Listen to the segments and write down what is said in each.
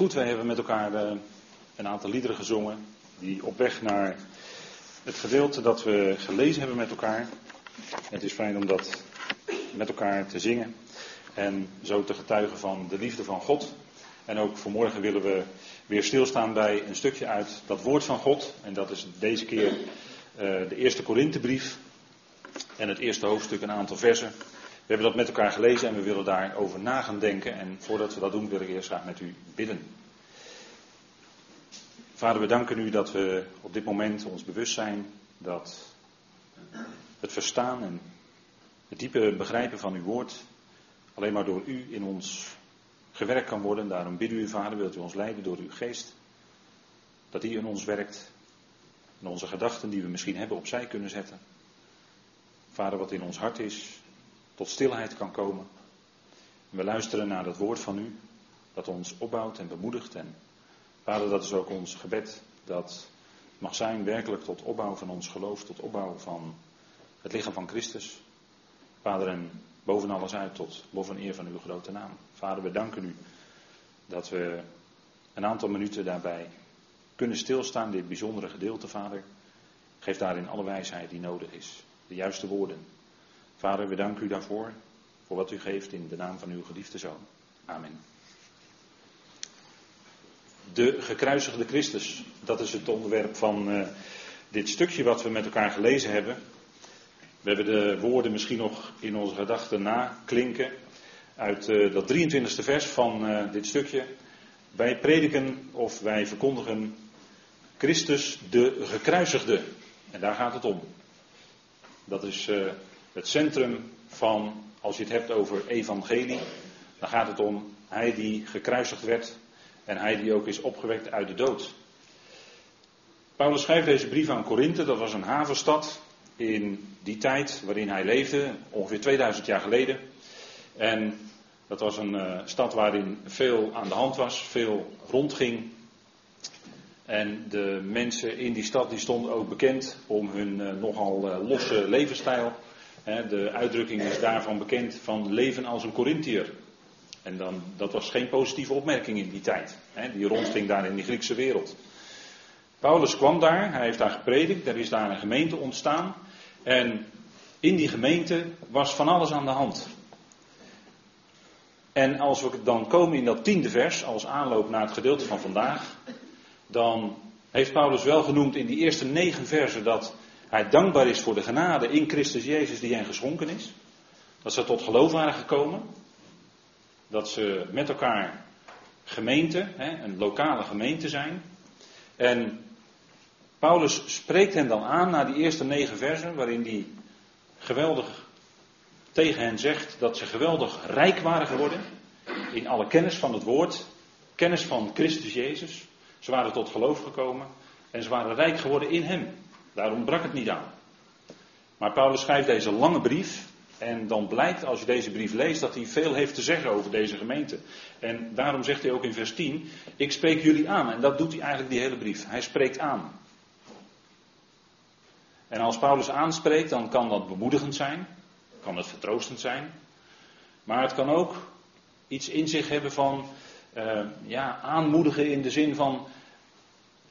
Goed, wij hebben met elkaar uh, een aantal liederen gezongen. Die op weg naar het gedeelte dat we gelezen hebben met elkaar. Het is fijn om dat met elkaar te zingen. En zo te getuigen van de liefde van God. En ook vanmorgen willen we weer stilstaan bij een stukje uit dat woord van God. En dat is deze keer uh, de eerste Korinthebrief. En het eerste hoofdstuk, een aantal versen. We hebben dat met elkaar gelezen en we willen daarover na gaan denken. En voordat we dat doen, wil ik eerst graag met u bidden. Vader, we danken u dat we op dit moment ons bewust zijn dat het verstaan en het diepe begrijpen van uw woord alleen maar door u in ons gewerkt kan worden. Daarom bidden u, Vader, wilt u ons leiden door uw geest. Dat die in ons werkt. En onze gedachten die we misschien hebben opzij kunnen zetten. Vader, wat in ons hart is, tot stilheid kan komen. we luisteren naar dat woord van u, dat ons opbouwt en bemoedigt. En vader, dat is ook ons gebed, dat mag zijn werkelijk tot opbouw van ons geloof, tot opbouw van het lichaam van Christus. Vader, en boven alles uit tot lof en eer van uw grote naam. Vader, we danken u dat we een aantal minuten daarbij kunnen stilstaan, dit bijzondere gedeelte, Vader. Geef daarin alle wijsheid die nodig is, de juiste woorden. Vader, we danken u daarvoor, voor wat u geeft in de naam van uw geliefde zoon. Amen. De gekruisigde Christus, dat is het onderwerp van uh, dit stukje wat we met elkaar gelezen hebben. We hebben de woorden misschien nog in onze gedachten naklinken uit uh, dat 23e vers van uh, dit stukje. Wij prediken of wij verkondigen Christus de gekruisigde. En daar gaat het om. Dat is het centrum van, als je het hebt over evangelie, dan gaat het om hij die gekruisigd werd en hij die ook is opgewekt uit de dood. Paulus schrijft deze brief aan Korinthe, dat was een havenstad in die tijd waarin hij leefde, ongeveer 2000 jaar geleden. En dat was een uh, stad waarin veel aan de hand was, veel rondging. En de mensen in die stad die stonden ook bekend om hun uh, nogal uh, losse levensstijl. De uitdrukking is daarvan bekend van leven als een Corinthiër. En dan, dat was geen positieve opmerking in die tijd. Die rondging daar in die Griekse wereld. Paulus kwam daar, hij heeft daar gepredikt, er is daar een gemeente ontstaan. En in die gemeente was van alles aan de hand. En als we dan komen in dat tiende vers, als aanloop naar het gedeelte van vandaag, dan heeft Paulus wel genoemd in die eerste negen versen dat hij dankbaar is voor de genade in Christus Jezus die hen geschonken is. Dat ze tot geloof waren gekomen. Dat ze met elkaar gemeente, een lokale gemeente zijn. En Paulus spreekt hen dan aan na die eerste negen versen, waarin hij geweldig tegen hen zegt dat ze geweldig rijk waren geworden in alle kennis van het woord, kennis van Christus Jezus. Ze waren tot geloof gekomen en ze waren rijk geworden in Hem. Daarom brak het niet aan. Maar Paulus schrijft deze lange brief. En dan blijkt als je deze brief leest dat hij veel heeft te zeggen over deze gemeente. En daarom zegt hij ook in vers 10: Ik spreek jullie aan. En dat doet hij eigenlijk die hele brief. Hij spreekt aan. En als Paulus aanspreekt, dan kan dat bemoedigend zijn. Kan het vertroostend zijn. Maar het kan ook iets in zich hebben van uh, ja, aanmoedigen in de zin van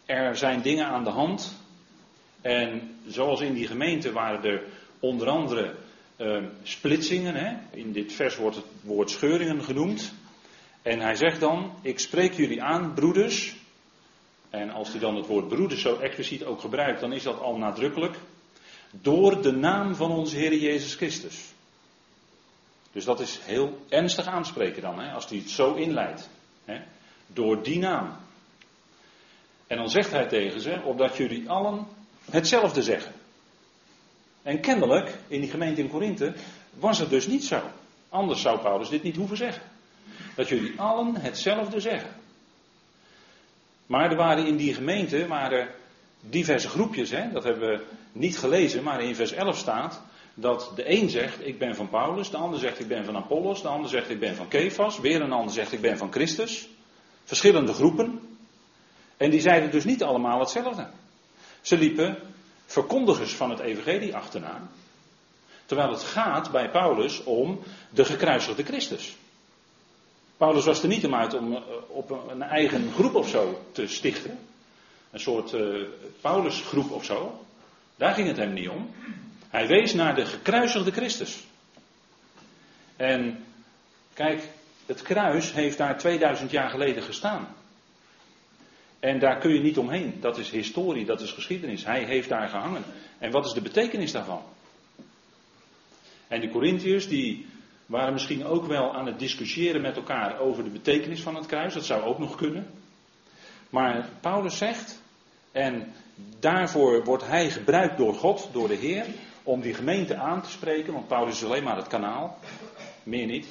er zijn dingen aan de hand en zoals in die gemeente waren er onder andere uh, splitsingen. Hè? In dit vers wordt het woord scheuringen genoemd. En hij zegt dan: Ik spreek jullie aan, broeders. En als hij dan het woord broeders zo expliciet ook gebruikt, dan is dat al nadrukkelijk. Door de naam van onze Heer Jezus Christus. Dus dat is heel ernstig aanspreken dan, hè, als hij het zo inleidt. Hè. Door die naam. En dan zegt hij tegen ze, opdat jullie allen hetzelfde zeggen. En kennelijk, in die gemeente in Korinthe, was het dus niet zo. Anders zou Paulus dit niet hoeven zeggen. Dat jullie allen hetzelfde zeggen. Maar er waren in die gemeente diverse groepjes, hè? dat hebben we niet gelezen, maar in vers 11 staat dat de een zegt ik ben van Paulus, de ander zegt ik ben van Apollos, de ander zegt ik ben van Kefas, weer een ander zegt ik ben van Christus. Verschillende groepen. En die zeiden dus niet allemaal hetzelfde. Ze liepen verkondigers van het evangelie achterna. Terwijl het gaat bij Paulus om de gekruisigde Christus. Paulus was er niet om uit om op een eigen groep of zo te stichten. Een soort uh, Paulusgroep of zo. Daar ging het hem niet om. Hij wees naar de gekruisigde Christus. En kijk, het kruis heeft daar 2000 jaar geleden gestaan. En daar kun je niet omheen. Dat is historie, dat is geschiedenis. Hij heeft daar gehangen. En wat is de betekenis daarvan? En de Corinthiërs die waren misschien ook wel aan het discussiëren met elkaar over de betekenis van het kruis. Dat zou ook nog kunnen. Maar Paulus zegt, en daarvoor wordt hij gebruikt door God, door de Heer, om die gemeente aan te spreken, want Paulus is alleen maar het kanaal, meer niet.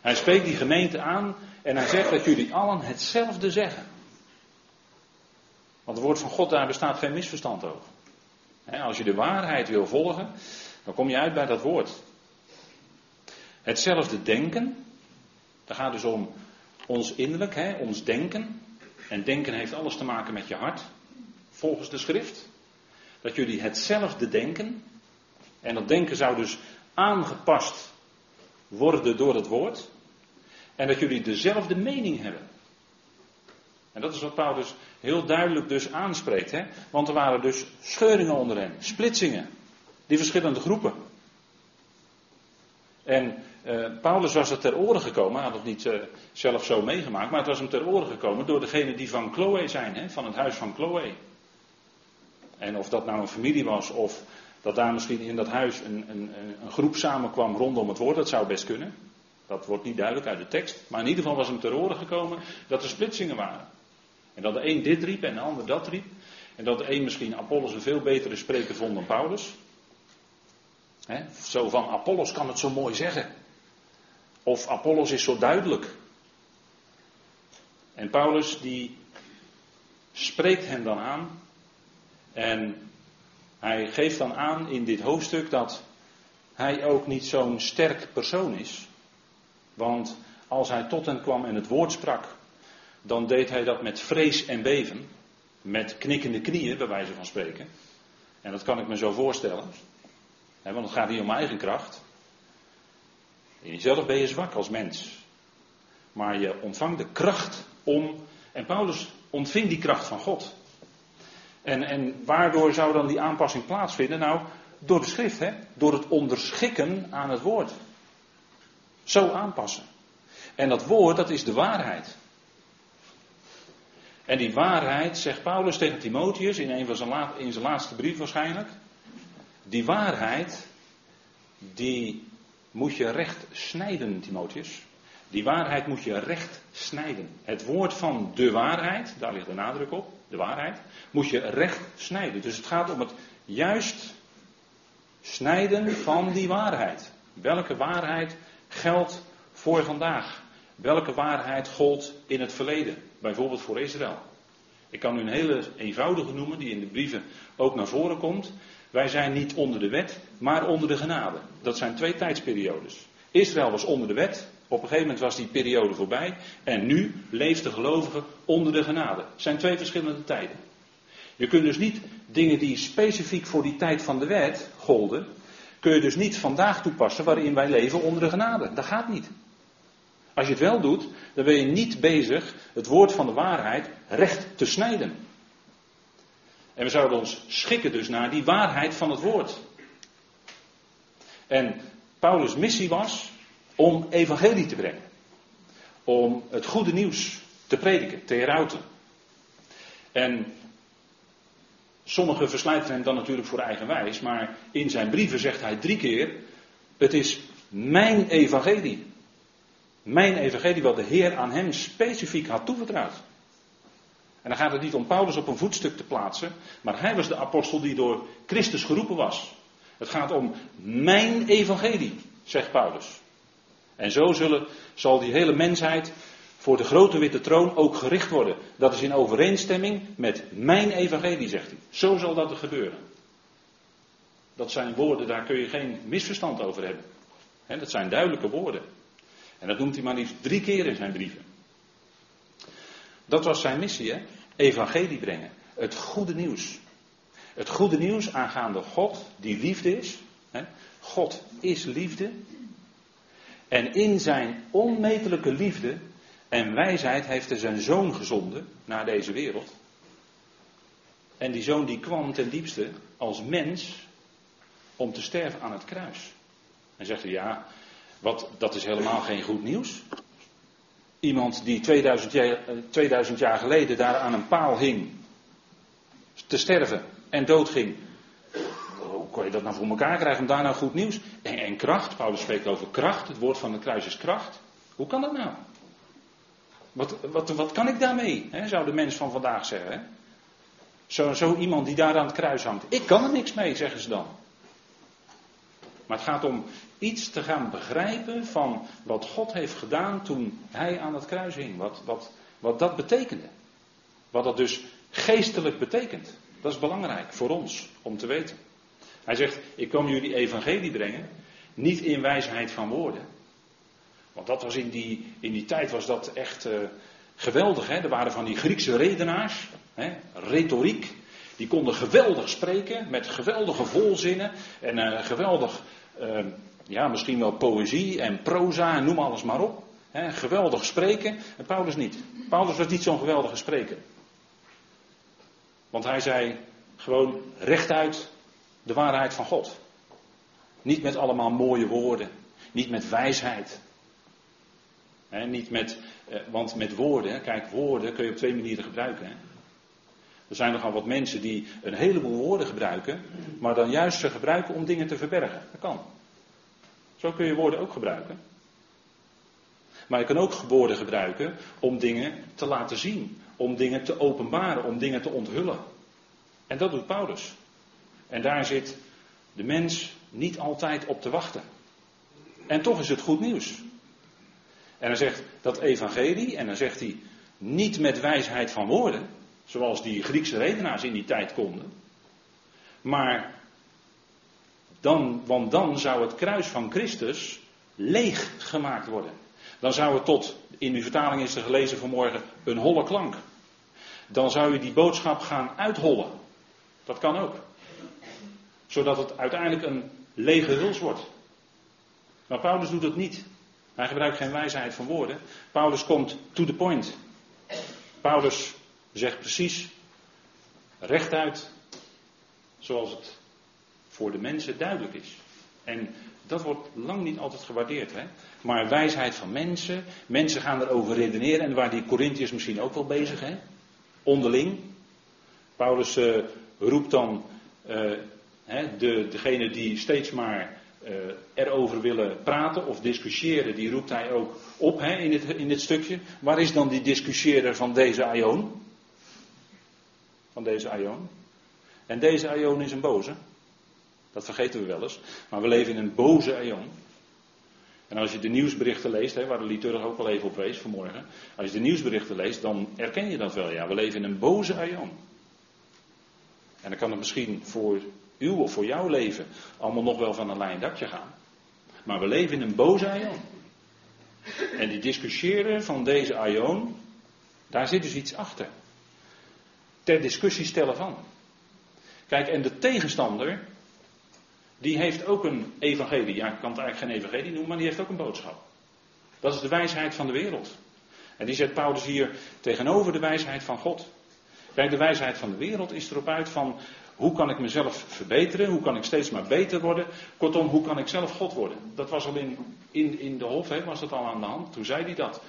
Hij spreekt die gemeente aan en hij zegt dat jullie allen hetzelfde zeggen. Want het woord van God, daar bestaat geen misverstand over. als je de waarheid wil volgen, dan kom je uit bij dat woord. Hetzelfde denken, dat gaat dus om ons innerlijk, ons denken. En denken heeft alles te maken met je hart, volgens de schrift. Dat jullie hetzelfde denken. En dat denken zou dus aangepast worden door het woord. En dat jullie dezelfde mening hebben. En dat is wat Paulus heel duidelijk dus aanspreekt. Hè? Want er waren dus scheuringen onder hen, splitsingen. Die verschillende groepen. En uh, Paulus was het ter oren gekomen, had het niet uh, zelf zo meegemaakt, maar het was hem ter oren gekomen door degene die van Chloe zijn, hè, van het huis van Chloe. En of dat nou een familie was, of dat daar misschien in dat huis een, een, een groep samenkwam rondom het woord, dat zou best kunnen. Dat wordt niet duidelijk uit de tekst. Maar in ieder geval was hem ter oren gekomen dat er splitsingen waren. En dat de een dit riep en de ander dat riep. En dat de een misschien Apollos een veel betere spreker vond dan Paulus. zo van Apollos kan het zo mooi zeggen. Of Apollos is zo duidelijk. En Paulus die spreekt hen dan aan. En hij geeft dan aan in dit hoofdstuk dat hij ook niet zo'n sterk persoon is. Want als hij tot hen kwam en het woord sprak, dan deed hij dat met vrees en beven. Met knikkende knieën, bij wijze van spreken. En dat kan ik me zo voorstellen. want het gaat niet om eigen kracht. In jezelf ben je zwak als mens. Maar je ontvangt de kracht om. En Paulus ontving die kracht van God. En, en waardoor zou dan die aanpassing plaatsvinden? Nou, door de schrift, hè? door het onderschikken aan het woord. Zo aanpassen. En dat woord, dat is de waarheid. En die waarheid, zegt Paulus tegen Timotheus in een van zijn, in zijn laatste brief waarschijnlijk. Die waarheid, die moet je recht snijden, Timotheus. Die waarheid moet je recht snijden. Het woord van de waarheid, daar ligt de nadruk op, de waarheid, moet je recht snijden. Dus het gaat om het juist snijden van die waarheid. Welke waarheid geldt voor vandaag? Welke waarheid gold in het verleden? Bijvoorbeeld voor Israël. Ik kan u een hele eenvoudige noemen, die in de brieven ook naar voren komt. Wij zijn niet onder de wet, maar onder de genade. Dat zijn twee tijdsperiodes. Israël was onder de wet, op een gegeven moment was die periode voorbij. En nu leeft de gelovige onder de genade. Het zijn twee verschillende tijden. Je kunt dus niet dingen die specifiek voor die tijd van de wet golden, kun je dus niet vandaag toepassen waarin wij leven onder de genade. Dat gaat niet. Als je het wel doet, dan ben je niet bezig het woord van de waarheid recht te snijden. En we zouden ons schikken dus naar die waarheid van het woord. En Paulus' missie was om evangelie te brengen. Om het goede nieuws te prediken, te herauten. En sommigen verslijten hem dan natuurlijk voor eigen wijs, maar in zijn brieven zegt hij drie keer: Het is mijn evangelie. Mijn evangelie wat de Heer aan hem specifiek had toevertrouwd. En dan gaat het niet om Paulus op een voetstuk te plaatsen, maar hij was de apostel die door Christus geroepen was. Het gaat om mijn evangelie, zegt Paulus. En zo zullen, zal die hele mensheid voor de grote witte troon ook gericht worden. Dat is in overeenstemming met mijn evangelie, zegt hij. Zo zal dat er gebeuren. Dat zijn woorden, daar kun je geen misverstand over hebben. dat zijn duidelijke woorden. En dat noemt hij maar liefst drie keer in zijn brieven. Dat was zijn missie? Evangelie brengen. Het goede nieuws. Het goede nieuws aangaande God, die liefde is. God is liefde. En in zijn onmetelijke liefde en wijsheid heeft hij zijn zoon gezonden naar deze wereld. En die zoon die kwam ten diepste als mens om te sterven aan het kruis. En zegt hij, ja, wat, dat is helemaal geen goed nieuws. Iemand die 2000 jaar, 2000 jaar geleden daar aan een paal hing, te sterven en doodging. Hoe kon je dat nou voor elkaar krijgen om daar nou goed nieuws? En, en kracht, Paulus spreekt over kracht, het woord van het kruis is kracht. Hoe kan dat nou? Wat, wat, wat kan ik daarmee? Hè, zou de mens van vandaag zeggen. Zo, zo iemand die daar aan het kruis hangt. Ik kan er niks mee, zeggen ze dan. Maar het gaat om iets te gaan begrijpen van wat God heeft gedaan toen hij aan het kruis hing. Wat, wat, wat dat betekende. Wat dat dus geestelijk betekent. Dat is belangrijk voor ons om te weten. Hij zegt, ik kom jullie evangelie brengen, niet in wijsheid van woorden. Want dat was in die, in die tijd was dat echt uh, geweldig. Hè? Er waren van die Griekse redenaars, hè? retoriek. Die konden geweldig spreken met geweldige volzinnen en uh, geweldig, uh, ja misschien wel poëzie en proza noem alles maar op. Hè? Geweldig spreken en Paulus niet. Paulus was niet zo'n geweldige spreker. Want hij zei gewoon rechtuit de waarheid van God. Niet met allemaal mooie woorden. Niet met wijsheid. Niet met, eh, want met woorden, kijk, woorden kun je op twee manieren gebruiken. Hè. Er zijn nogal wat mensen die een heleboel woorden gebruiken, maar dan juist ze gebruiken om dingen te verbergen. Dat kan. Zo kun je woorden ook gebruiken. Maar je kan ook woorden gebruiken om dingen te laten zien, om dingen te openbaren, om dingen te onthullen. En dat doet Paulus. En daar zit de mens niet altijd op te wachten. En toch is het goed nieuws. En hij zegt dat evangelie, en dan zegt hij niet met wijsheid van woorden, zoals die Griekse redenaars in die tijd konden, maar dan, want dan zou het kruis van Christus leeg gemaakt worden. Dan zou het tot, in uw vertaling is er gelezen vanmorgen, een holle klank. Dan zou je die boodschap gaan uithollen. Dat kan ook. Zodat het uiteindelijk een lege huls wordt. Maar Paulus doet het niet. Hij gebruikt geen wijsheid van woorden. Paulus komt to the point. Paulus zegt precies, rechtuit, zoals het voor de mensen duidelijk is. En dat wordt lang niet altijd gewaardeerd. Hè? Maar wijsheid van mensen, mensen gaan erover redeneren. En waar die Corinthiërs misschien ook wel bezig, hè? onderling. Paulus uh, roept dan uh, hè, de, degene die steeds maar erover willen praten of discussiëren, die roept hij ook op hè, in, dit, in stukje. Waar is dan die discussieerder van deze Aion? Van deze Aion. En deze Aion is een boze. Dat vergeten we wel eens. Maar we leven in een boze Aion. En als je de nieuwsberichten leest, hè, waar de liturg ook al even op wees vanmorgen. Als je de nieuwsberichten leest, dan herken je dat wel. Ja, we leven in een boze Aion. En dan kan het misschien voor uw of voor jouw leven allemaal nog wel van een lijn dakje gaan. Maar we leven in een boze aion. En die discussiëren van deze aion, daar zit dus iets achter. Ter discussie stellen van. Kijk, en de tegenstander, die heeft ook een evangelie. Ja, ik kan het eigenlijk geen evangelie noemen, maar die heeft ook een boodschap. Dat is de wijsheid van de wereld. En die zet Paulus hier tegenover de wijsheid van God. Kijk, de wijsheid van de wereld is erop uit van hoe kan ik mezelf verbeteren? Hoe kan ik steeds maar beter worden? Kortom, hoe kan ik zelf God worden? Dat was al in, in, de hof, was dat al aan de hand. Toen zei hij dat.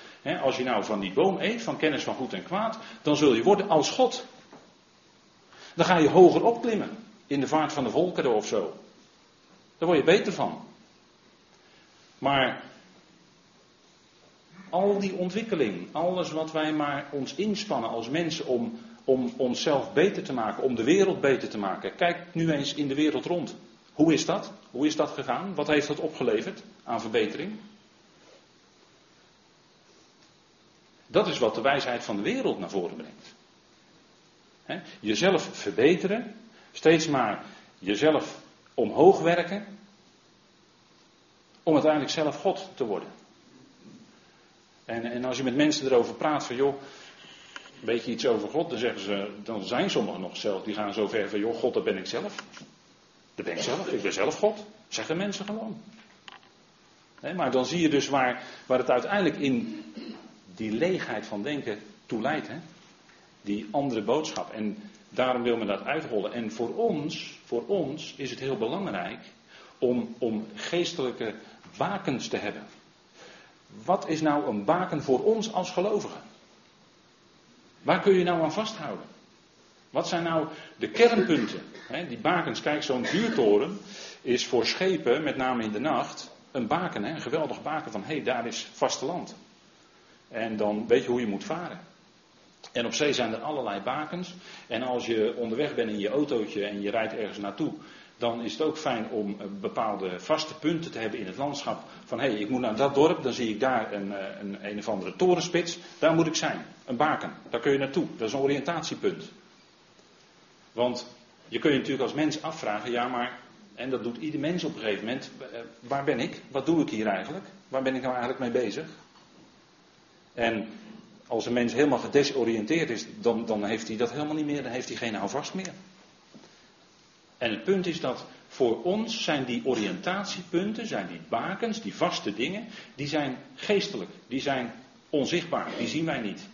Als je nou van die boom eet, van kennis van goed en kwaad, dan zul je worden als God. Dan ga je hoger opklimmen. In de vaart van de volkeren of zo. Daar word je beter van. Maar al die ontwikkeling, alles wat wij maar ons inspannen als mensen om om onszelf beter te maken, om de wereld beter te maken. Kijk nu eens in de wereld rond. Hoe is dat? Hoe is dat gegaan? Wat heeft dat opgeleverd aan verbetering? Dat is wat de wijsheid van de wereld naar voren brengt. jezelf verbeteren, steeds maar jezelf omhoog werken, om uiteindelijk zelf God te worden. En, en als je met mensen erover praat van joh, weet je iets over God, dan zeggen ze, dan zijn sommigen nog zelf, die gaan zo ver van, joh, God, dat ben ik zelf. Dat ben ik zelf, ik ben zelf God. Zeggen mensen gewoon. maar dan zie je dus waar, waar het uiteindelijk in die leegheid van denken toe leidt. Hè? Die andere boodschap. En daarom wil men dat uitrollen. En voor ons, voor ons is het heel belangrijk om, om geestelijke bakens te hebben. Wat is nou een baken voor ons als gelovigen? Waar kun je nou aan vasthouden? Wat zijn nou de kernpunten? die bakens, kijk, zo'n vuurtoren is voor schepen, met name in de nacht, een baken, een geweldig baken van hé, hey, daar is vasteland. En dan weet je hoe je moet varen. En op zee zijn er allerlei bakens. En als je onderweg bent in je autootje en je rijdt ergens naartoe, dan is het ook fijn om eh, bepaalde vaste punten te hebben in het landschap. Van hé, hey, ik moet naar dat dorp, dan zie ik daar een, eh, een, een of andere torenspits. Daar moet ik zijn. Een baken. Daar kun je naartoe. Dat is een oriëntatiepunt. Want je kun je natuurlijk als mens afvragen, ja maar, en dat doet ieder mens op een gegeven moment, eh, waar ben ik? Wat doe ik hier eigenlijk? Waar ben ik nou eigenlijk mee bezig? En als een mens helemaal gedesoriënteerd is, dan, dan heeft hij dat helemaal niet meer, dan heeft hij geen houvast meer. En het punt is dat voor ons zijn die oriëntatiepunten, zijn die bakens, die vaste dingen, die zijn geestelijk, die zijn onzichtbaar, die zien wij niet.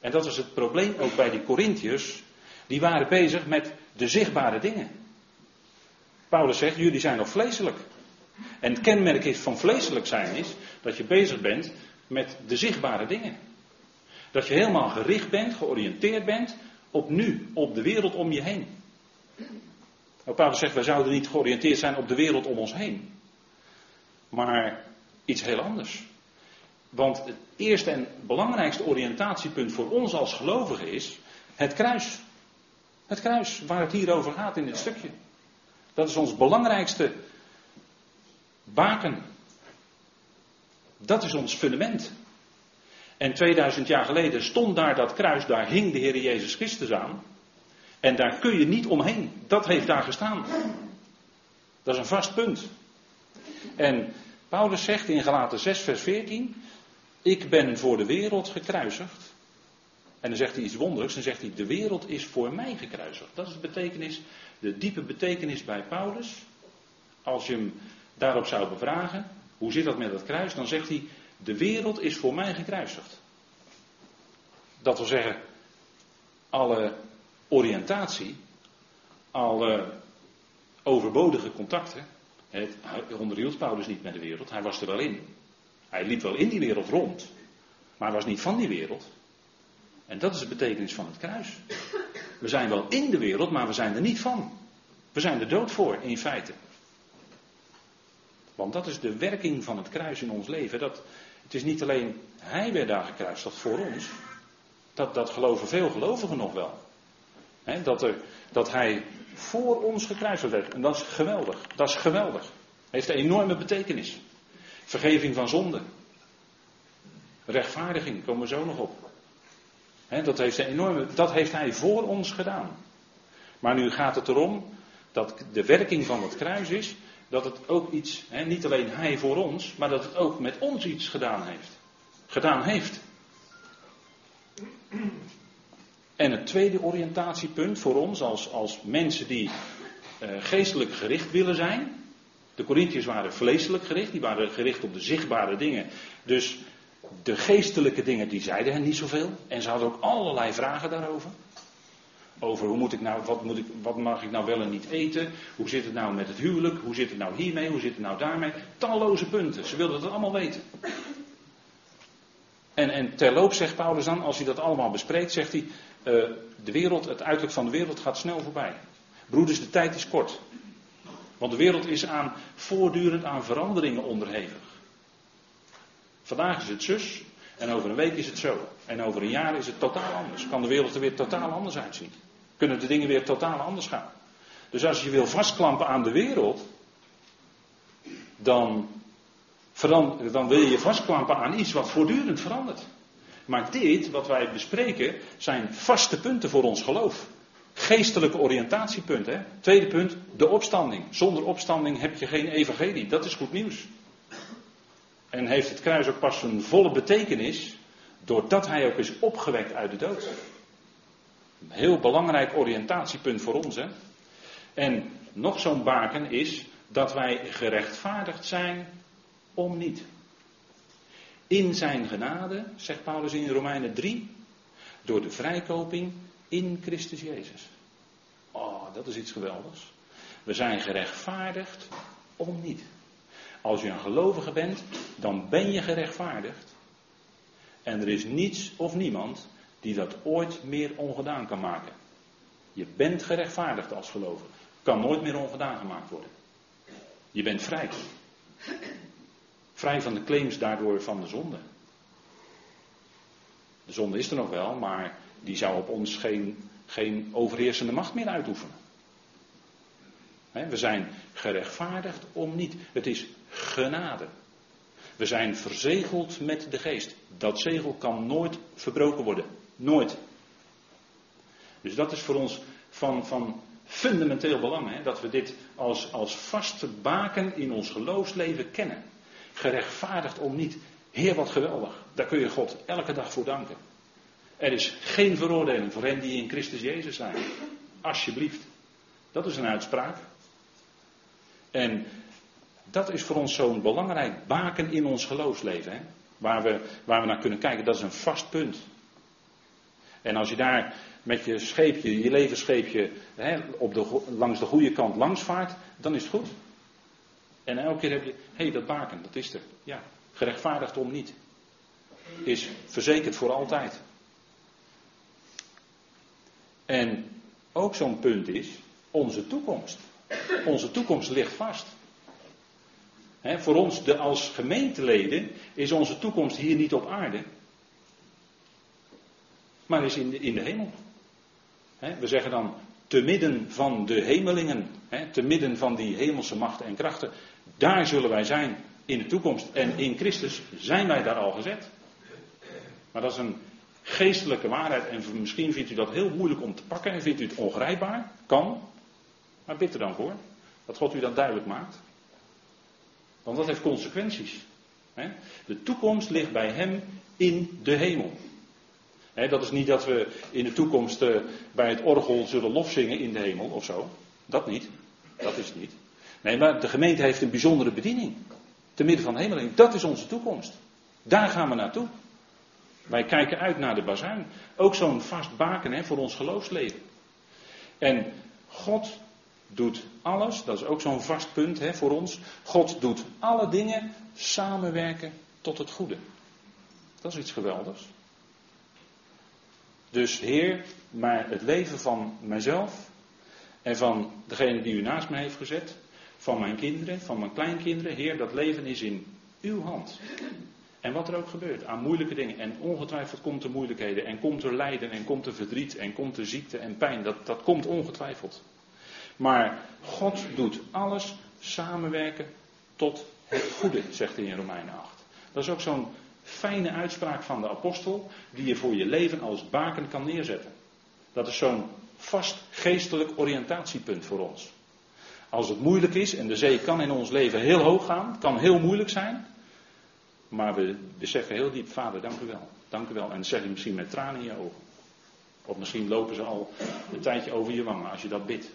En dat was het probleem ook bij die Corinthiërs, die waren bezig met de zichtbare dingen. Paulus zegt, jullie zijn nog vleeselijk. En het kenmerk is van vleeselijk zijn is dat je bezig bent met de zichtbare dingen. Dat je helemaal gericht bent, georiënteerd bent op nu, op de wereld om je heen. Nou, Paulus zegt, wij zouden niet georiënteerd zijn op de wereld om ons heen. Maar iets heel anders. Want het eerste en belangrijkste oriëntatiepunt voor ons als gelovigen is het kruis. Het kruis, waar het hier over gaat in dit stukje. Dat is ons belangrijkste baken. Dat is ons fundament. En 2000 jaar geleden stond daar dat kruis, daar hing de Heer Jezus Christus aan. En daar kun je niet omheen. Dat heeft daar gestaan. Dat is een vast punt. En Paulus zegt in Galaten 6, vers 14: Ik ben voor de wereld gekruisigd. En dan zegt hij iets wonderlijks. Dan zegt hij: De wereld is voor mij gekruisigd. Dat is de betekenis, de diepe betekenis bij Paulus. Als je hem daarop zou bevragen: Hoe zit dat met dat kruis? Dan zegt hij: De wereld is voor mij gekruisigd. Dat wil zeggen, alle oriëntatie, alle overbodige contacten. Het, onderhield Paulus niet met de wereld, hij was er wel in. Hij liep wel in die wereld rond, maar hij was niet van die wereld. En dat is de betekenis van het kruis. We zijn wel in de wereld, maar we zijn er niet van. We zijn er dood voor, in feite. Want dat is de werking van het kruis in ons leven. Dat, het is niet alleen hij werd daar gekruisigd voor ons. Dat, dat geloven veel gelovigen nog wel dat, er, dat hij voor ons gekruisigd werd. En dat is geweldig. Dat is geweldig. Heeft een enorme betekenis. Vergeving van zonde. Rechtvaardiging, komen we zo nog op. dat, heeft een enorme, dat heeft hij voor ons gedaan. Maar nu gaat het erom dat de werking van het kruis is dat het ook iets, niet alleen hij voor ons, maar dat het ook met ons iets gedaan heeft. Gedaan heeft. En het tweede oriëntatiepunt voor ons als, als mensen die uh, geestelijk gericht willen zijn. De Corinthiërs waren vleeselijk gericht, die waren gericht op de zichtbare dingen. Dus de geestelijke dingen, die zeiden hen niet zoveel. En ze hadden ook allerlei vragen daarover. Over hoe moet ik nou, wat, moet ik, wat mag ik nou wel en niet eten? Hoe zit het nou met het huwelijk? Hoe zit het nou hiermee? Hoe zit het nou daarmee? Talloze punten. Ze wilden het allemaal weten. En, en terloops zegt Paulus dan, als hij dat allemaal bespreekt, zegt hij, uh, de wereld, het uiterlijk van de wereld gaat snel voorbij. Broeders, de tijd is kort. Want de wereld is aan, voortdurend aan veranderingen onderhevig. Vandaag is het zus en over een week is het zo. En over een jaar is het totaal anders. Kan de wereld er weer totaal anders uitzien. Kunnen de dingen weer totaal anders gaan. Dus als je wil vastklampen aan de wereld, dan, dan wil je vastklampen aan iets wat voortdurend verandert. Maar dit, wat wij bespreken, zijn vaste punten voor ons geloof. Geestelijke oriëntatiepunten. Tweede punt, de opstanding. Zonder opstanding heb je geen evangelie. Dat is goed nieuws. En heeft het kruis ook pas een volle betekenis doordat hij ook is opgewekt uit de dood. Een heel belangrijk oriëntatiepunt voor ons. Hè? En nog zo'n baken is dat wij gerechtvaardigd zijn om niet. In zijn genade, zegt Paulus in Romeinen 3, door de vrijkoping in Christus Jezus. Oh, dat is iets geweldigs. We zijn gerechtvaardigd om niet. Als je een gelovige bent, dan ben je gerechtvaardigd. En er is niets of niemand die dat ooit meer ongedaan kan maken. Je bent gerechtvaardigd als gelovige. Kan nooit meer ongedaan gemaakt worden. Je bent vrij. Vrij van de claims daardoor van de zonde. De zonde is er nog wel, maar die zou op ons geen, geen overheersende macht meer uitoefenen. we zijn gerechtvaardigd om niet. Het is genade. We zijn verzegeld met de geest. Dat zegel kan nooit verbroken worden. Nooit. Dus dat is voor ons van, van fundamenteel belang. Hè? Dat we dit als, als vaste baken in ons geloofsleven kennen. Gerechtvaardigd om niet. Heer, wat geweldig. Daar kun je God elke dag voor danken. Er is geen veroordeling voor hen die in Christus Jezus zijn. Alsjeblieft. Dat is een uitspraak. En dat is voor ons zo'n belangrijk baken in ons geloofsleven. Hè? Waar, we, waar we naar kunnen kijken. Dat is een vast punt. En als je daar met je scheepje, je levensscheepje, hè, op de, langs de goede kant langs vaart, dan is het goed. En elke keer heb je, hé, hey, dat baken, dat is er. Ja, gerechtvaardigd om niet. Is verzekerd voor altijd. En ook zo'n punt is onze toekomst. Onze toekomst ligt vast. voor ons de, als gemeenteleden is onze toekomst hier niet op aarde, maar is in de, in de hemel. we zeggen dan te midden van de hemelingen, te midden van die hemelse machten en krachten, daar zullen wij zijn in de toekomst. En in Christus zijn wij daar al gezet. Maar dat is een geestelijke waarheid. En misschien vindt u dat heel moeilijk om te pakken en vindt u het ongrijpbaar. Kan. Maar bid er dan voor. Dat God u dat duidelijk maakt. Want dat heeft consequenties. De toekomst ligt bij Hem in de hemel. dat is niet dat we in de toekomst eh, bij het orgel zullen lofzingen in de hemel of zo. Dat niet. Dat is het niet. Nee, maar de gemeente heeft een bijzondere bediening. Te midden van de hemel. Dat is onze toekomst. Daar gaan we naartoe. Wij kijken uit naar de bazuin. Ook zo'n vast baken hè, voor ons geloofsleven. En God doet alles, dat is ook zo'n vast punt hè, voor ons. God doet alle dingen samenwerken tot het goede. Dat is iets geweldigs. Dus Heer, maar het leven van mijzelf en van degene die u naast me heeft gezet, van mijn kinderen, van mijn kleinkinderen, Heer, dat leven is in uw hand. En wat er ook gebeurt aan moeilijke dingen. En ongetwijfeld komt er moeilijkheden. En komt er lijden. En komt er verdriet. En komt er ziekte en pijn. Dat, dat komt ongetwijfeld. Maar God doet alles samenwerken tot het goede, zegt hij in Romeinen 8. Dat is ook zo'n fijne uitspraak van de apostel. Die je voor je leven als baken kan neerzetten. Dat is zo'n vast geestelijk oriëntatiepunt voor ons. Als het moeilijk is, en de zee kan in ons leven heel hoog gaan, kan heel moeilijk zijn. Maar we beseffen heel diep, vader, dank u wel. Dank u wel. En zeg je misschien met tranen in je ogen. Of misschien lopen ze al een tijdje over je wangen als je dat bidt.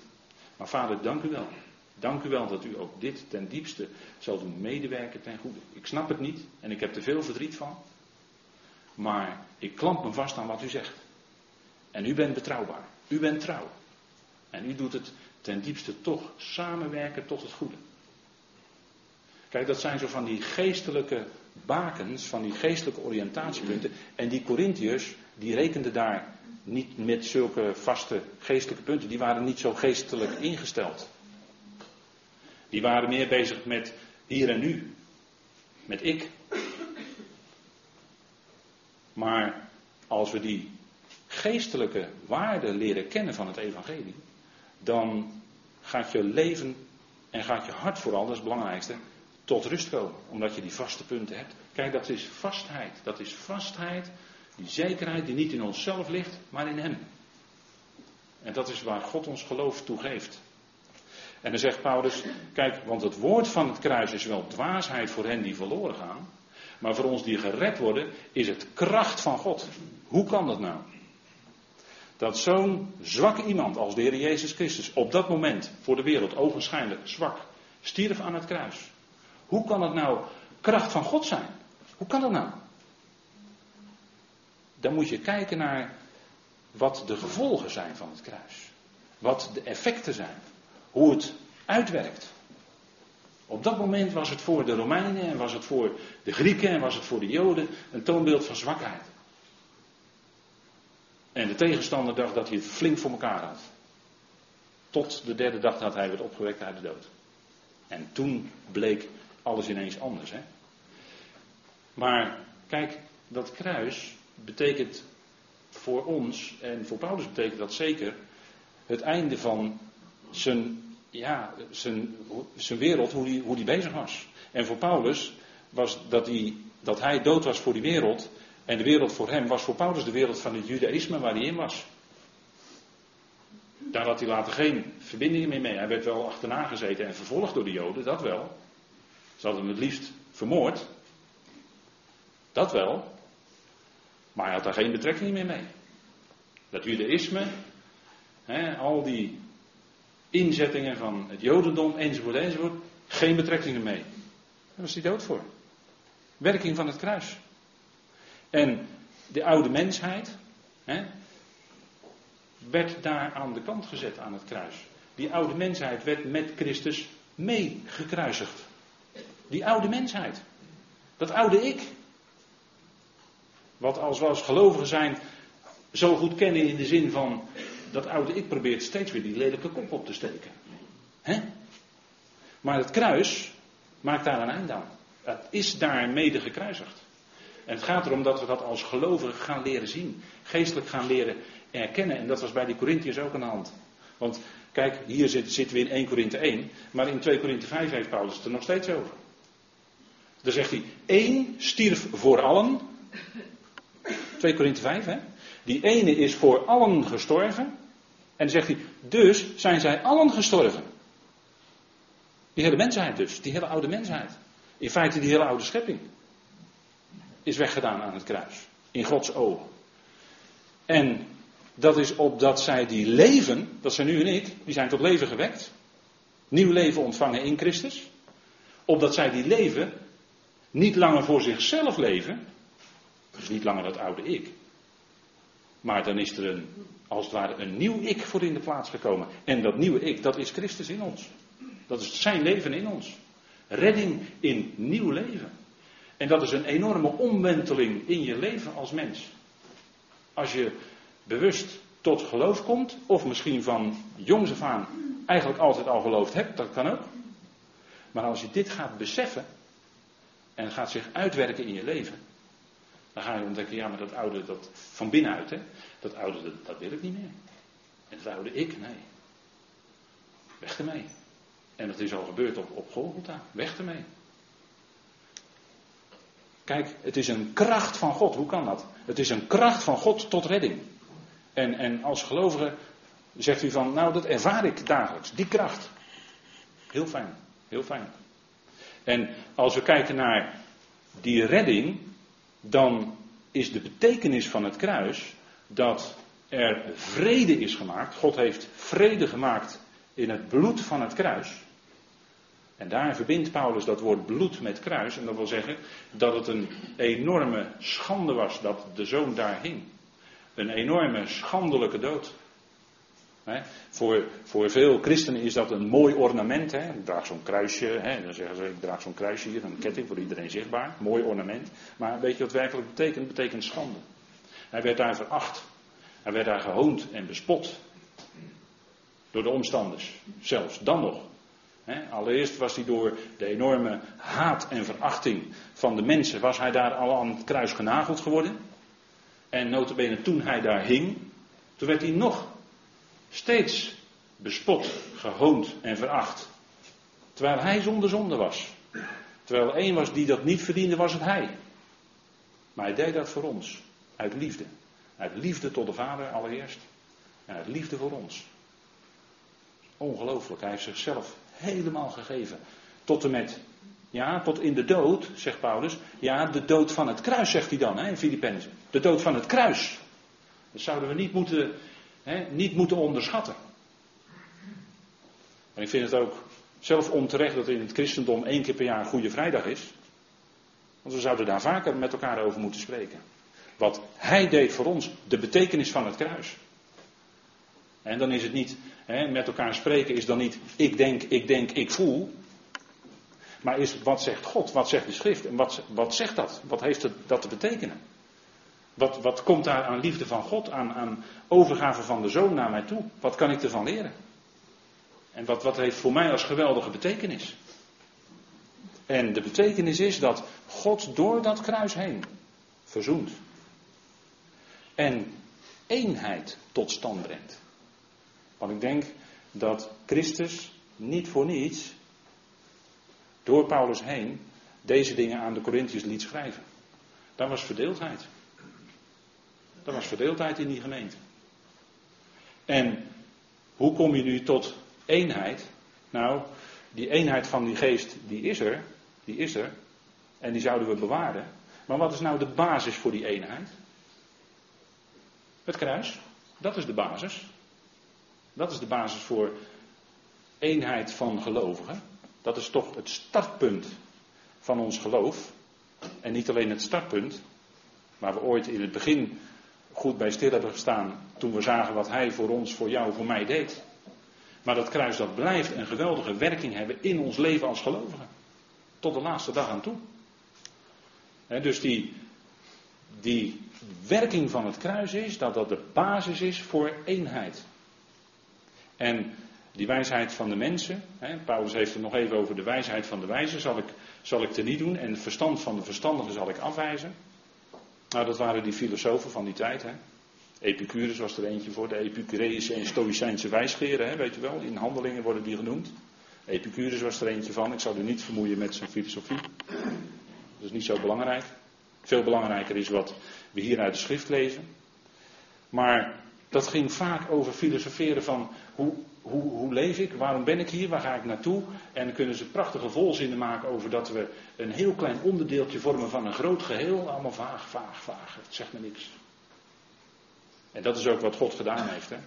Maar vader, dank u wel. Dank u wel dat u ook dit ten diepste zal doen medewerken ten goede. Ik snap het niet en ik heb er veel verdriet van. Maar ik klamp me vast aan wat u zegt. En u bent betrouwbaar. U bent trouw. En u doet het ten diepste toch samenwerken tot het goede. Kijk, dat zijn zo van die geestelijke bakens, van die geestelijke oriëntatiepunten. En die Corinthiërs, die rekenden daar niet met zulke vaste geestelijke punten. Die waren niet zo geestelijk ingesteld. Die waren meer bezig met hier en nu. Met ik. Maar als we die geestelijke waarden leren kennen van het evangelie, dan gaat je leven en gaat je hart vooral, dat is het belangrijkste, tot rust komen. Omdat je die vaste punten hebt. Kijk, dat is vastheid. Dat is vastheid, die zekerheid die niet in onszelf ligt, maar in Hem. En dat is waar God ons geloof toe geeft. En dan zegt Paulus, kijk, want het woord van het kruis is wel dwaasheid voor hen die verloren gaan. Maar voor ons die gered worden, is het kracht van God. Hoe kan dat nou? Dat zo'n zwak iemand als de Heer Jezus Christus op dat moment voor de wereld ogenschijnlijk zwak stierf aan het kruis. Hoe kan het nou kracht van God zijn. Hoe kan dat nou? Dan moet je kijken naar wat de gevolgen zijn van het kruis. Wat de effecten zijn. Hoe het uitwerkt. Op dat moment was het voor de Romeinen en was het voor de Grieken en was het voor de Joden een toonbeeld van zwakheid. En de tegenstander dacht dat hij het flink voor elkaar had. Tot de derde dag dat hij werd opgewekt uit de dood. En toen bleek alles ineens anders. Hè? Maar kijk, dat kruis betekent voor ons, en voor Paulus betekent dat zeker, het einde van zijn, ja, zijn, zijn wereld, hoe die, hoe die bezig was. En voor Paulus was dat hij, dat hij dood was voor die wereld, en de wereld voor hem was voor Paulus de wereld van het judaïsme waar hij in was. Daar had hij later geen verbindingen meer mee. Hij werd wel achterna gezeten en vervolgd door de Joden, dat wel. Ze hadden hem het liefst vermoord. Dat wel. Maar hij had daar geen betrekking meer mee. Dat judaïsme, hè, al die inzettingen van het jodendom enzovoort enzovoort, geen betrekking mee. Daar was hij dood voor. Werking van het kruis. En de oude mensheid hè, werd daar aan de kant gezet aan het kruis. Die oude mensheid werd met Christus mee gekruisigd. Die oude mensheid. Dat oude ik. Wat als we als gelovigen zijn zo goed kennen in de zin van dat oude ik probeert steeds weer die lelijke kop op te steken. Hè? Maar het kruis maakt daar een eind aan. Het is daar mede gekruisigd. En het gaat erom dat we dat als gelovigen gaan leren zien. Geestelijk gaan leren erkennen. En dat was bij die Corinthiërs ook aan de hand. Want kijk, hier zitten we in 1 Korinthe 1. Maar in 2 Korinthe 5 heeft Paulus het er nog steeds over. Dan zegt hij, één stierf voor allen. 2 Korinthe 5, hè. Die ene is voor allen gestorven. En dan zegt hij, dus zijn zij allen gestorven. Die hele mensheid dus, die hele oude mensheid. In feite die hele oude schepping is weggedaan aan het kruis. In Gods ogen. En dat is opdat zij die leven, dat zijn u en ik, die zijn tot leven gewekt. Nieuw leven ontvangen in Christus. Opdat zij die leven niet langer voor zichzelf leven. Dus niet langer dat oude ik. Maar dan is er een, als het ware een nieuw ik voor in de plaats gekomen. En dat nieuwe ik, dat is Christus in ons. Dat is zijn leven in ons. Redding in nieuw leven. En dat is een enorme omwenteling in je leven als mens. Als je bewust tot geloof komt, of misschien van jongs af aan eigenlijk altijd al geloofd hebt, dat kan ook. Maar als je dit gaat beseffen en gaat zich uitwerken in je leven, dan ga je ontdekken, ja, maar dat oude, dat van binnenuit, hè, dat oude, dat, wil ik niet meer. En dat oude ik, nee. Weg ermee. En dat is al gebeurd op, op. Weg ermee. Kijk, het is een kracht van God. Hoe kan dat? Het is een kracht van God tot redding. En, en als gelovige zegt u van, nou dat ervaar ik dagelijks, die kracht. Heel fijn, heel fijn. En als we kijken naar die redding, dan is de betekenis van het kruis dat er vrede is gemaakt. God heeft vrede gemaakt in het bloed van het kruis. En daar verbindt Paulus dat woord bloed met kruis. En dat wil zeggen dat het een enorme schande was dat de zoon daar hing. Een enorme schandelijke dood. voor, voor veel christenen is dat een mooi ornament. He. Ik draag zo'n kruisje. Dan zeggen ze, ik draag zo'n kruisje hier, een ketting voor iedereen zichtbaar. Mooi ornament. Maar weet je wat werkelijk betekent? Het betekent schande. Hij werd daar veracht. Hij werd daar gehoond en bespot. Door de omstanders. Zelfs dan nog allereerst was hij door de enorme haat en verachting van de mensen, was hij daar al aan het kruis genageld geworden. En notabene toen hij daar hing, toen werd hij nog steeds bespot, gehoond en veracht. Terwijl hij zonder zonde was. Terwijl er één was die dat niet verdiende, was het hij. Maar hij deed dat voor ons. Uit liefde. Uit liefde tot de Vader allereerst. En uit liefde voor ons. Ongelooflijk. Hij heeft zichzelf helemaal gegeven. Tot en met, ja, tot in de dood, zegt Paulus. Ja, de dood van het kruis, zegt hij dan hè, in Filippenzen. De dood van het kruis. Dat zouden we niet moeten, hè, niet moeten onderschatten. En ik vind het ook zelf onterecht dat in het christendom één keer per jaar Goede Vrijdag is. Want we zouden daar vaker met elkaar over moeten spreken. Wat hij deed voor ons, de betekenis van het kruis. En dan is het niet, hè, met elkaar spreken is dan niet ik denk, ik denk, ik voel. Maar is wat zegt God, wat zegt de schrift en wat, wat zegt dat? Wat heeft het, dat te betekenen? Wat, wat komt daar aan liefde van God, aan, aan overgave van de zoon naar mij toe? Wat kan ik ervan leren? En wat, wat heeft voor mij als geweldige betekenis? En de betekenis is dat God door dat kruis heen verzoent. En eenheid tot stand brengt. Want ik denk dat Christus niet voor niets door Paulus heen deze dingen aan de Corinthiërs liet schrijven. Daar was verdeeldheid. Er was verdeeldheid in die gemeente. En hoe kom je nu tot eenheid? Nou, die eenheid van die geest, die is er. Die is er. En die zouden we bewaren. Maar wat is nou de basis voor die eenheid? Het kruis. Dat is de basis. Dat is de basis voor eenheid van gelovigen. Dat is toch het startpunt van ons geloof. En niet alleen het startpunt, waar we ooit in het begin goed bij stil hebben gestaan toen we zagen wat Hij voor ons, voor jou, voor mij deed. Maar dat kruis dat blijft een geweldige werking hebben in ons leven als gelovigen. Tot de laatste dag aan toe. dus die, die werking van het kruis is dat dat de basis is voor eenheid. En die wijsheid van de mensen, hè, Paulus heeft het nog even over de wijsheid van de wijzen, zal ik, zal ik niet doen. En het verstand van de verstandigen zal ik afwijzen. Nou, dat waren die filosofen van die tijd. Hè. Epicurus was er eentje voor, de Epicureïsche en Stoïcijnse wijsgeren, hè, weet je wel. In handelingen worden die genoemd. Epicurus was er eentje van. Ik zal u niet vermoeien met zijn filosofie. Dat is niet zo belangrijk. Veel belangrijker is wat we hier uit de schrift lezen. Maar dat ging vaak over filosoferen van hoe, hoe, hoe leef ik, waarom ben ik hier, waar ga ik naartoe. En kunnen ze prachtige volzinnen maken over dat we een heel klein onderdeeltje vormen van een groot geheel. Allemaal vaag, vaag, vaag. Het zegt me niks. En dat is ook wat God gedaan heeft. Hè?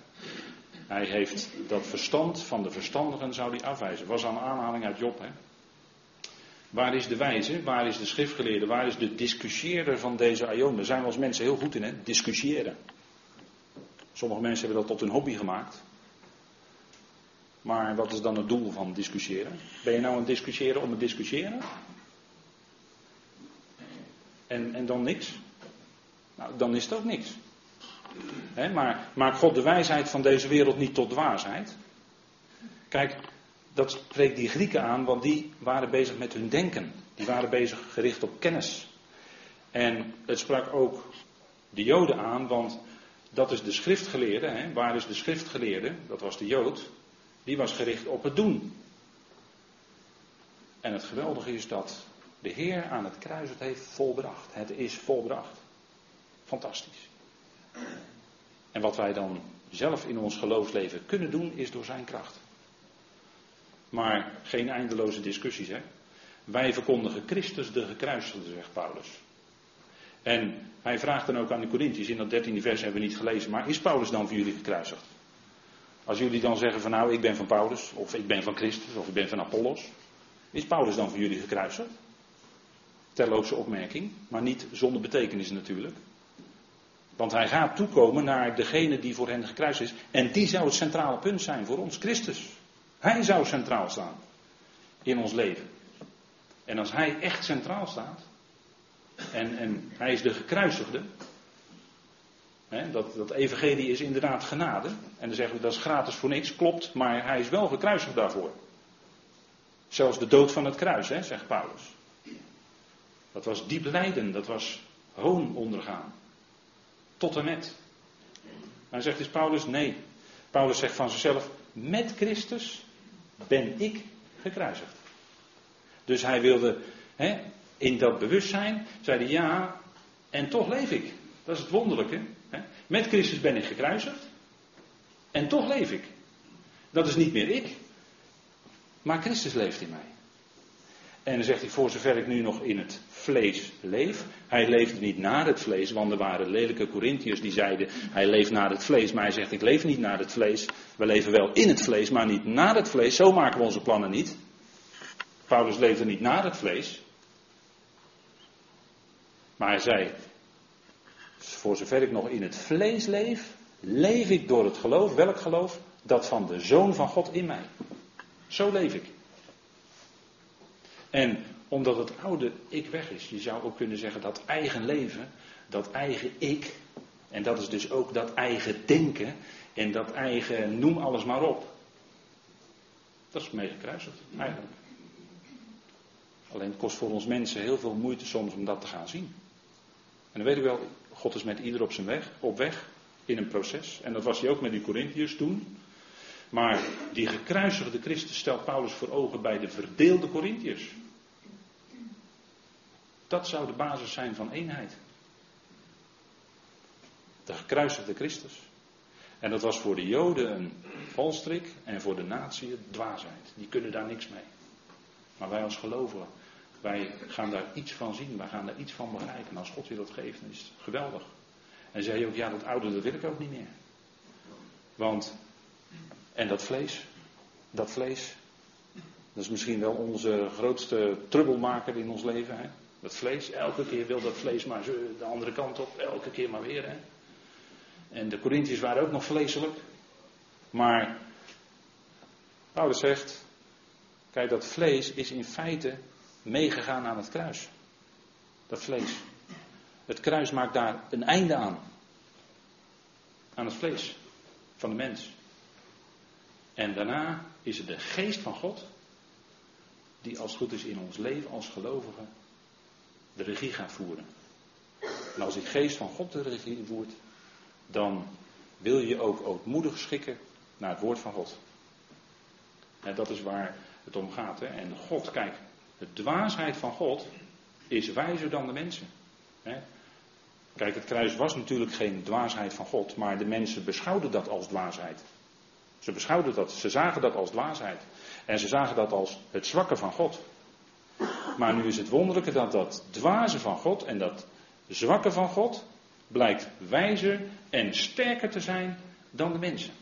Hij heeft dat verstand van de verstandigen zou hij afwijzen. Was al een aanhaling uit Job. Hè? Waar is de wijze? Waar is de schriftgeleerde? Waar is de discussieerder van deze aion? Daar zijn we als mensen heel goed in, hè? Discussiëren. Sommige mensen hebben dat tot hun hobby gemaakt. Maar wat is dan het doel van discussiëren? Ben je nou aan het discussiëren om het discussiëren? En, en dan niks? Nou, dan is het ook niks. maar maakt God de wijsheid van deze wereld niet tot dwaasheid? Kijk, dat spreekt die Grieken aan, want die waren bezig met hun denken. Die waren bezig gericht op kennis. En het sprak ook de Joden aan, want dat is de schriftgeleerde. Hè? Waar is de schriftgeleerde? Dat was de Jood. Die was gericht op het doen. En het geweldige is dat de Heer aan het kruis het heeft volbracht. Het is volbracht. Fantastisch. En wat wij dan zelf in ons geloofsleven kunnen doen, is door zijn kracht. Maar geen eindeloze discussies, hè? Wij verkondigen Christus de gekruisigde, zegt Paulus. En hij vraagt dan ook aan de Corinthiërs, in dat 13e vers hebben we niet gelezen, maar is Paulus dan voor jullie gekruisigd? Als jullie dan zeggen van nou, ik ben van Paulus, of ik ben van Christus, of ik ben van Apollos, is Paulus dan voor jullie gekruisigd? Terloopse opmerking, maar niet zonder betekenis natuurlijk. Want hij gaat toekomen naar degene die voor hen gekruisigd is. En die zou het centrale punt zijn voor ons, Christus. Hij zou centraal staan in ons leven. En als hij echt centraal staat, en, en hij is de gekruisigde. dat, dat evangelie is inderdaad genade. En dan zeggen we dat is gratis voor niks, klopt, maar hij is wel gekruisigd daarvoor. Zelfs de dood van het kruis, zegt Paulus. Dat was diep lijden, dat was hoon ondergaan. Tot en met. Maar zegt dus Paulus, nee. Paulus zegt van zichzelf, met Christus ben ik gekruisigd. Dus hij wilde, in dat bewustzijn zeiden ja, en toch leef ik. Dat is het wonderlijke. Hè? Met Christus ben ik gekruisigd en toch leef ik. Dat is niet meer ik, maar Christus leeft in mij. En dan zegt hij, voor zover ik nu nog in het vlees leef. Hij leefde niet naar het vlees, want er waren lelijke Corinthiërs die zeiden, hij leeft naar het vlees. Maar hij zegt, ik leef niet naar het vlees. We leven wel in het vlees, maar niet naar het vlees. Zo maken we onze plannen niet. Paulus leefde niet naar het vlees. Maar hij zei, voor zover ik nog in het vlees leef, leef ik door het geloof. Welk geloof? Dat van de Zoon van God in mij. Zo leef ik. En omdat het oude ik weg is, je zou ook kunnen zeggen dat eigen leven, dat eigen ik, en dat is dus ook dat eigen denken en dat eigen noem alles maar op. Dat is meegekruisigd, eigenlijk. Alleen het kost voor ons mensen heel veel moeite soms om dat te gaan zien. En dan weet u wel, God is met ieder op zijn weg, op weg, in een proces. En dat was hij ook met die Corinthiërs toen. Maar die gekruisigde Christus stelt Paulus voor ogen bij de verdeelde Corinthiërs. Dat zou de basis zijn van eenheid. De gekruisigde Christus. En dat was voor de Joden een valstrik en voor de natie dwaasheid. Die kunnen daar niks mee. Maar wij als gelovigen, wij gaan daar iets van zien, wij gaan daar iets van begrijpen. En als God je dat geeft, dan is het geweldig. En zei je ook, ja, dat oude, dat wil ik ook niet meer. Want, en dat vlees, dat vlees, dat is misschien wel onze grootste trubbelmaker in ons leven. Hè? Dat vlees, elke keer wil dat vlees maar de andere kant op, elke keer maar weer. Hè? En de Corinthiërs waren ook nog vleeselijk. Maar Paulus zegt, kijk dat vlees is in feite meegegaan aan het kruis. Dat vlees. Het kruis maakt daar een einde aan. Aan het vlees van de mens. En daarna is het de geest van God die als het goed is in ons leven als gelovigen de regie gaat voeren. En als die geest van God de regie voert, dan wil je ook ootmoedig schikken naar het woord van God. En dat is waar het om gaat. Hè? En God, kijk, de dwaasheid van God is wijzer dan de mensen. Kijk, het kruis was natuurlijk geen dwaasheid van God, maar de mensen beschouwden dat als dwaasheid. Ze beschouwden dat, ze zagen dat als dwaasheid. En ze zagen dat als het zwakke van God. Maar nu is het wonderlijke dat dat dwaze van God en dat zwakke van God blijkt wijzer en sterker te zijn dan de mensen.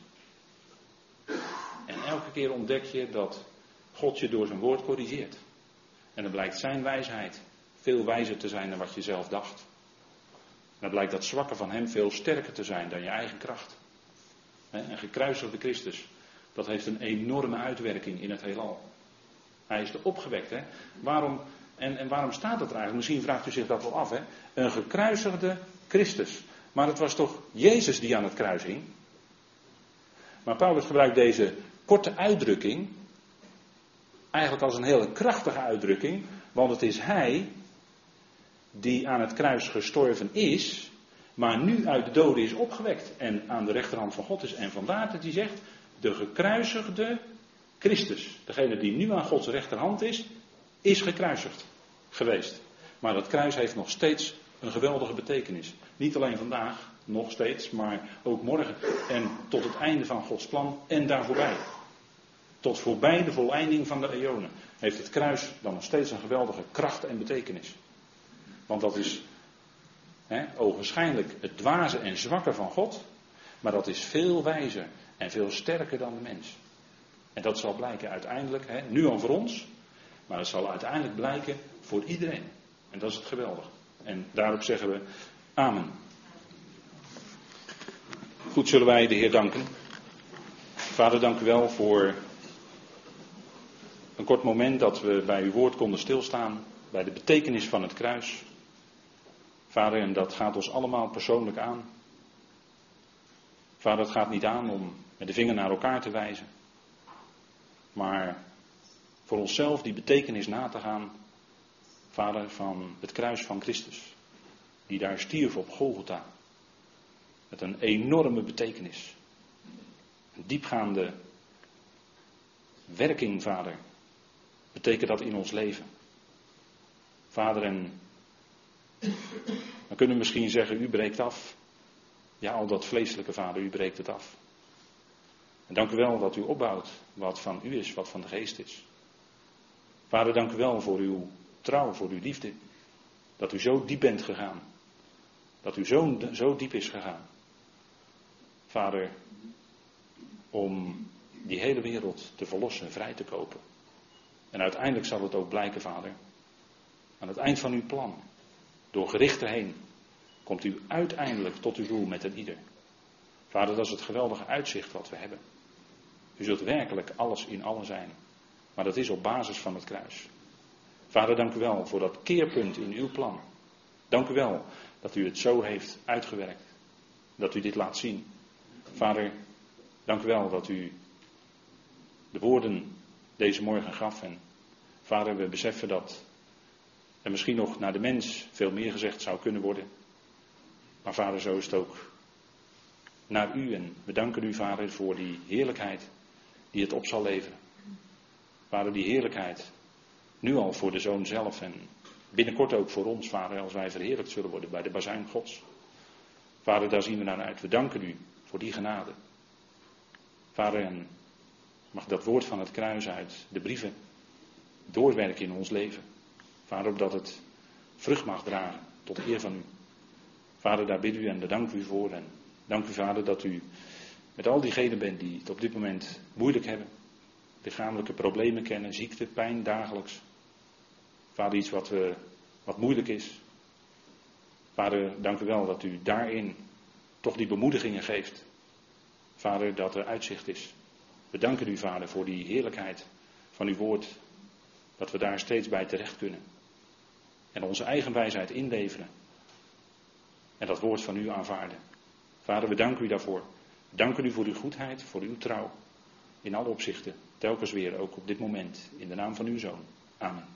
En elke keer ontdek je dat God je door zijn woord corrigeert. En dan blijkt zijn wijsheid veel wijzer te zijn dan wat je zelf dacht. En dan blijkt dat zwakke van hem veel sterker te zijn dan je eigen kracht. En gekruisigde Christus, dat heeft een enorme uitwerking in het heelal. Hij is er opgewekt. Hè? Waarom, en, en waarom staat dat er eigenlijk? Misschien vraagt u zich dat wel af. Hè? Een gekruisigde Christus. Maar het was toch Jezus die aan het kruis hing? Maar Paulus gebruikt deze korte uitdrukking eigenlijk als een hele krachtige uitdrukking, want het is Hij die aan het kruis gestorven is, maar nu uit de doden is opgewekt en aan de rechterhand van God is. En vandaar dat hij zegt, de gekruisigde Christus, degene die nu aan Gods rechterhand is, is gekruisigd geweest. Maar dat kruis heeft nog steeds een geweldige betekenis. Niet alleen vandaag, nog steeds, maar ook morgen en tot het einde van Gods plan en daar voorbij. Tot voorbij de voleinding van de eonen heeft het kruis dan nog steeds een geweldige kracht en betekenis. Want dat is hè, ogenschijnlijk het dwaze en zwakke van God, maar dat is veel wijzer en veel sterker dan de mens. En dat zal blijken uiteindelijk, hè, nu al voor ons, maar dat zal uiteindelijk blijken voor iedereen. En dat is het geweldige. En daarop zeggen we Amen. Goed, zullen wij de Heer danken. Vader, dank u wel voor een kort moment dat we bij uw woord konden stilstaan, bij de betekenis van het kruis. Vader, en dat gaat ons allemaal persoonlijk aan. Vader, het gaat niet aan om met de vinger naar elkaar te wijzen, maar voor onszelf die betekenis na te gaan, Vader, van het kruis van Christus die daar stierf op Golgotha. Met een enorme betekenis. Een diepgaande werking, vader. Betekent dat in ons leven. Vader, en dan kunnen we misschien zeggen, u breekt af. Ja, al dat vleeselijke vader, u breekt het af. En dank u wel dat u opbouwt wat van u is, wat van de geest is. Vader, dank u wel voor uw trouw, voor uw liefde. Dat u zo diep bent gegaan. Dat uw zoon zo diep is gegaan. Vader, om die hele wereld te verlossen, vrij te kopen. En uiteindelijk zal het ook blijken, Vader, aan het eind van uw plan, door gerichter heen, komt u uiteindelijk tot uw doel met een ieder. Vader, dat is het geweldige uitzicht wat we hebben. U zult werkelijk alles in allen zijn. Maar dat is op basis van het kruis. Vader, dank u wel voor dat keerpunt in uw plan. Dank u wel dat u het zo heeft uitgewerkt. Dat u dit laat zien. Vader, dank u wel dat u de woorden deze morgen gaf. En vader, we beseffen dat er misschien nog naar de mens veel meer gezegd zou kunnen worden. Maar vader, zo is het ook naar u. En we danken u, vader, voor die heerlijkheid die het op zal leveren. Vader, die heerlijkheid. Nu al voor de zoon zelf en binnenkort ook voor ons, vader, als wij verheerlijkt zullen worden bij de bazuin Gods. Vader, daar zien we naar uit. We danken u voor die genade. Vader, en mag dat woord van het kruis uit de brieven doorwerken in ons leven. Vader, opdat het vrucht mag dragen tot eer van u. Vader, daar bid u en daar dank u voor. En dank u, Vader, dat u met al diegenen bent die het op dit moment moeilijk hebben. Lichamelijke problemen kennen, ziekte, pijn dagelijks. Vader, iets wat, we, wat moeilijk is. Vader, dank u wel dat u daarin toch die bemoedigingen geeft. Vader, dat er uitzicht is. We danken u, Vader, voor die heerlijkheid van uw woord. Dat we daar steeds bij terecht kunnen. En onze eigen wijsheid inleveren. En dat woord van u aanvaarden. Vader, we danken u daarvoor. We danken u voor uw goedheid, voor uw trouw. In alle opzichten. Telkens weer, ook op dit moment. In de naam van uw zoon. Amen.